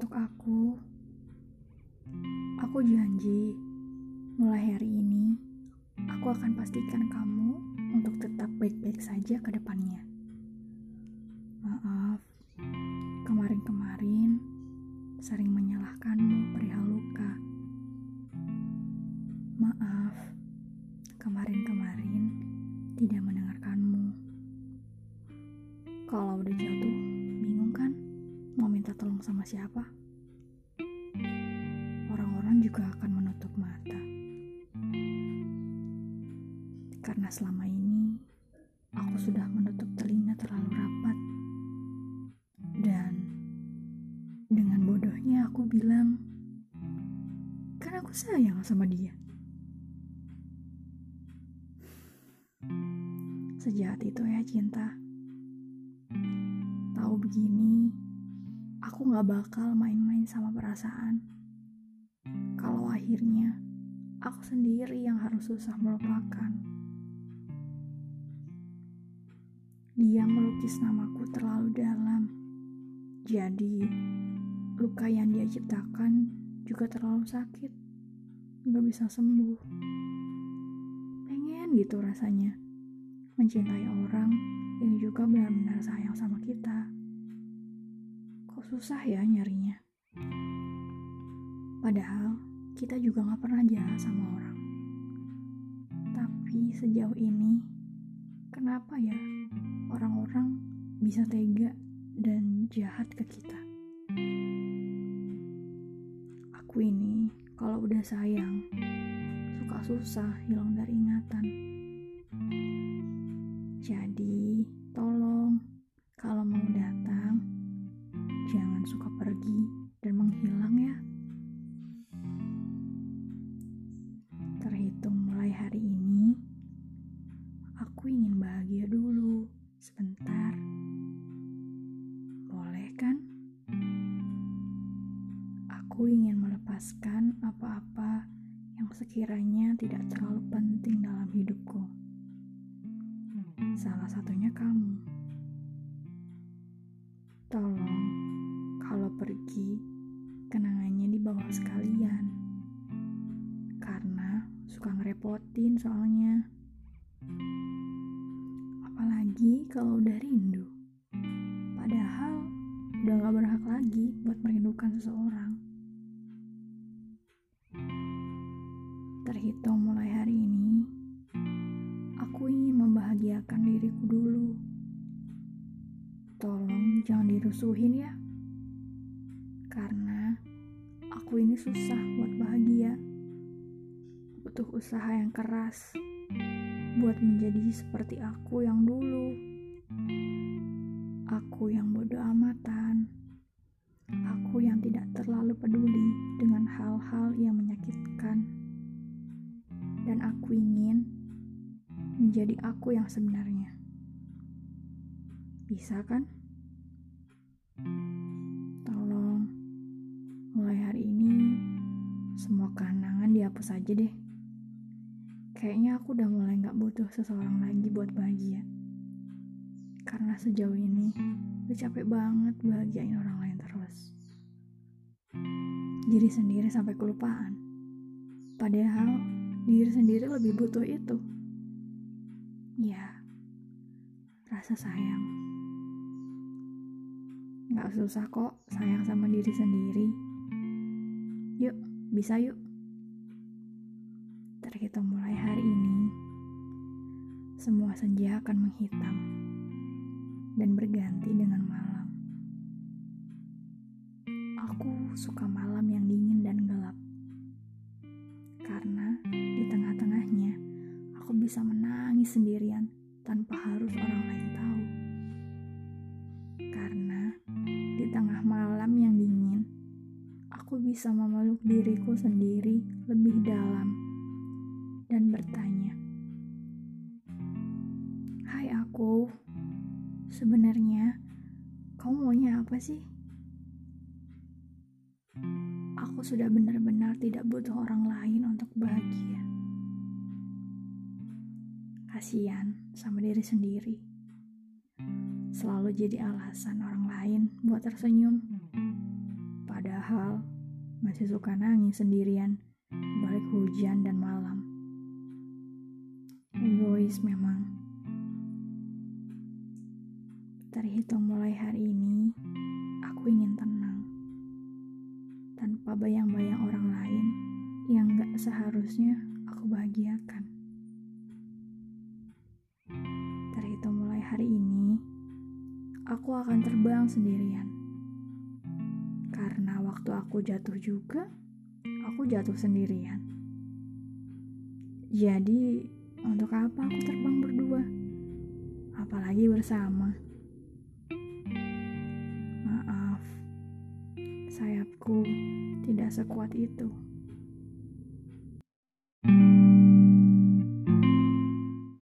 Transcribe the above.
Untuk aku, aku janji mulai hari ini aku akan pastikan kamu untuk tetap baik-baik saja ke depannya. Maaf, kemarin-kemarin sering menyalahkanmu perihal luka. Maaf, kemarin-kemarin tidak mendengarkanmu. Kalau udah jatuh? Mau minta tolong sama siapa? Orang-orang juga akan menutup mata. Karena selama ini aku sudah menutup telinga terlalu rapat. Dan dengan bodohnya aku bilang, kan aku sayang sama dia. Sejahat itu ya cinta. Tahu begini, aku gak bakal main-main sama perasaan. Kalau akhirnya aku sendiri yang harus susah melupakan. Dia melukis namaku terlalu dalam. Jadi, luka yang dia ciptakan juga terlalu sakit. Gak bisa sembuh. Pengen gitu rasanya. Mencintai orang yang juga benar-benar sayang sama kita. Kok susah ya nyarinya? Padahal kita juga gak pernah jahat sama orang. Tapi sejauh ini, kenapa ya orang-orang bisa tega dan jahat ke kita? Aku ini kalau udah sayang, suka susah hilang dari ingatan. Jadi, aku ingin bahagia dulu sebentar. Boleh kan? Aku ingin melepaskan apa-apa yang sekiranya tidak terlalu penting dalam hidupku. Salah satunya kamu. Tolong, kalau pergi, kenangannya dibawa sekalian. Karena suka ngerepotin soalnya. Apalagi kalau udah rindu. Padahal udah gak berhak lagi buat merindukan seseorang. Terhitung mulai hari ini, aku ingin membahagiakan diriku dulu. Tolong jangan dirusuhin ya. Karena aku ini susah buat bahagia. Butuh usaha yang keras buat menjadi seperti aku yang dulu. Aku yang bodoh amatan. Aku yang tidak terlalu peduli dengan hal-hal yang menyakitkan. Dan aku ingin menjadi aku yang sebenarnya. Bisa kan? Tolong, mulai hari ini semua kenangan dihapus aja deh. Kayaknya aku udah mulai gak butuh seseorang lagi buat bahagia. Karena sejauh ini udah capek banget bahagiain orang lain terus. Diri sendiri sampai kelupaan. Padahal diri sendiri lebih butuh itu. Ya, rasa sayang. Gak susah kok sayang sama diri sendiri. Yuk, bisa yuk. Terhitung mulai hari ini, semua senja akan menghitam dan berganti dengan malam. Aku suka malam yang dingin dan gelap. Karena di tengah-tengahnya aku bisa menangis sendirian tanpa harus orang lain tahu. Karena di tengah malam yang dingin, aku bisa memeluk diriku sendiri lebih dalam dan bertanya, "Hai aku, sebenarnya kamu maunya apa sih?" Aku sudah benar-benar tidak butuh orang lain untuk bahagia. Kasihan sama diri sendiri. Selalu jadi alasan orang lain buat tersenyum. Padahal masih suka nangis sendirian balik hujan dan malam. Egois memang. Terhitung mulai hari ini, aku ingin tenang. Tanpa bayang-bayang orang lain yang gak seharusnya aku bahagiakan. Terhitung mulai hari ini, aku akan terbang sendirian. Karena waktu aku jatuh juga, aku jatuh sendirian. Jadi, untuk apa aku terbang berdua? Apalagi bersama. Maaf, sayapku tidak sekuat itu.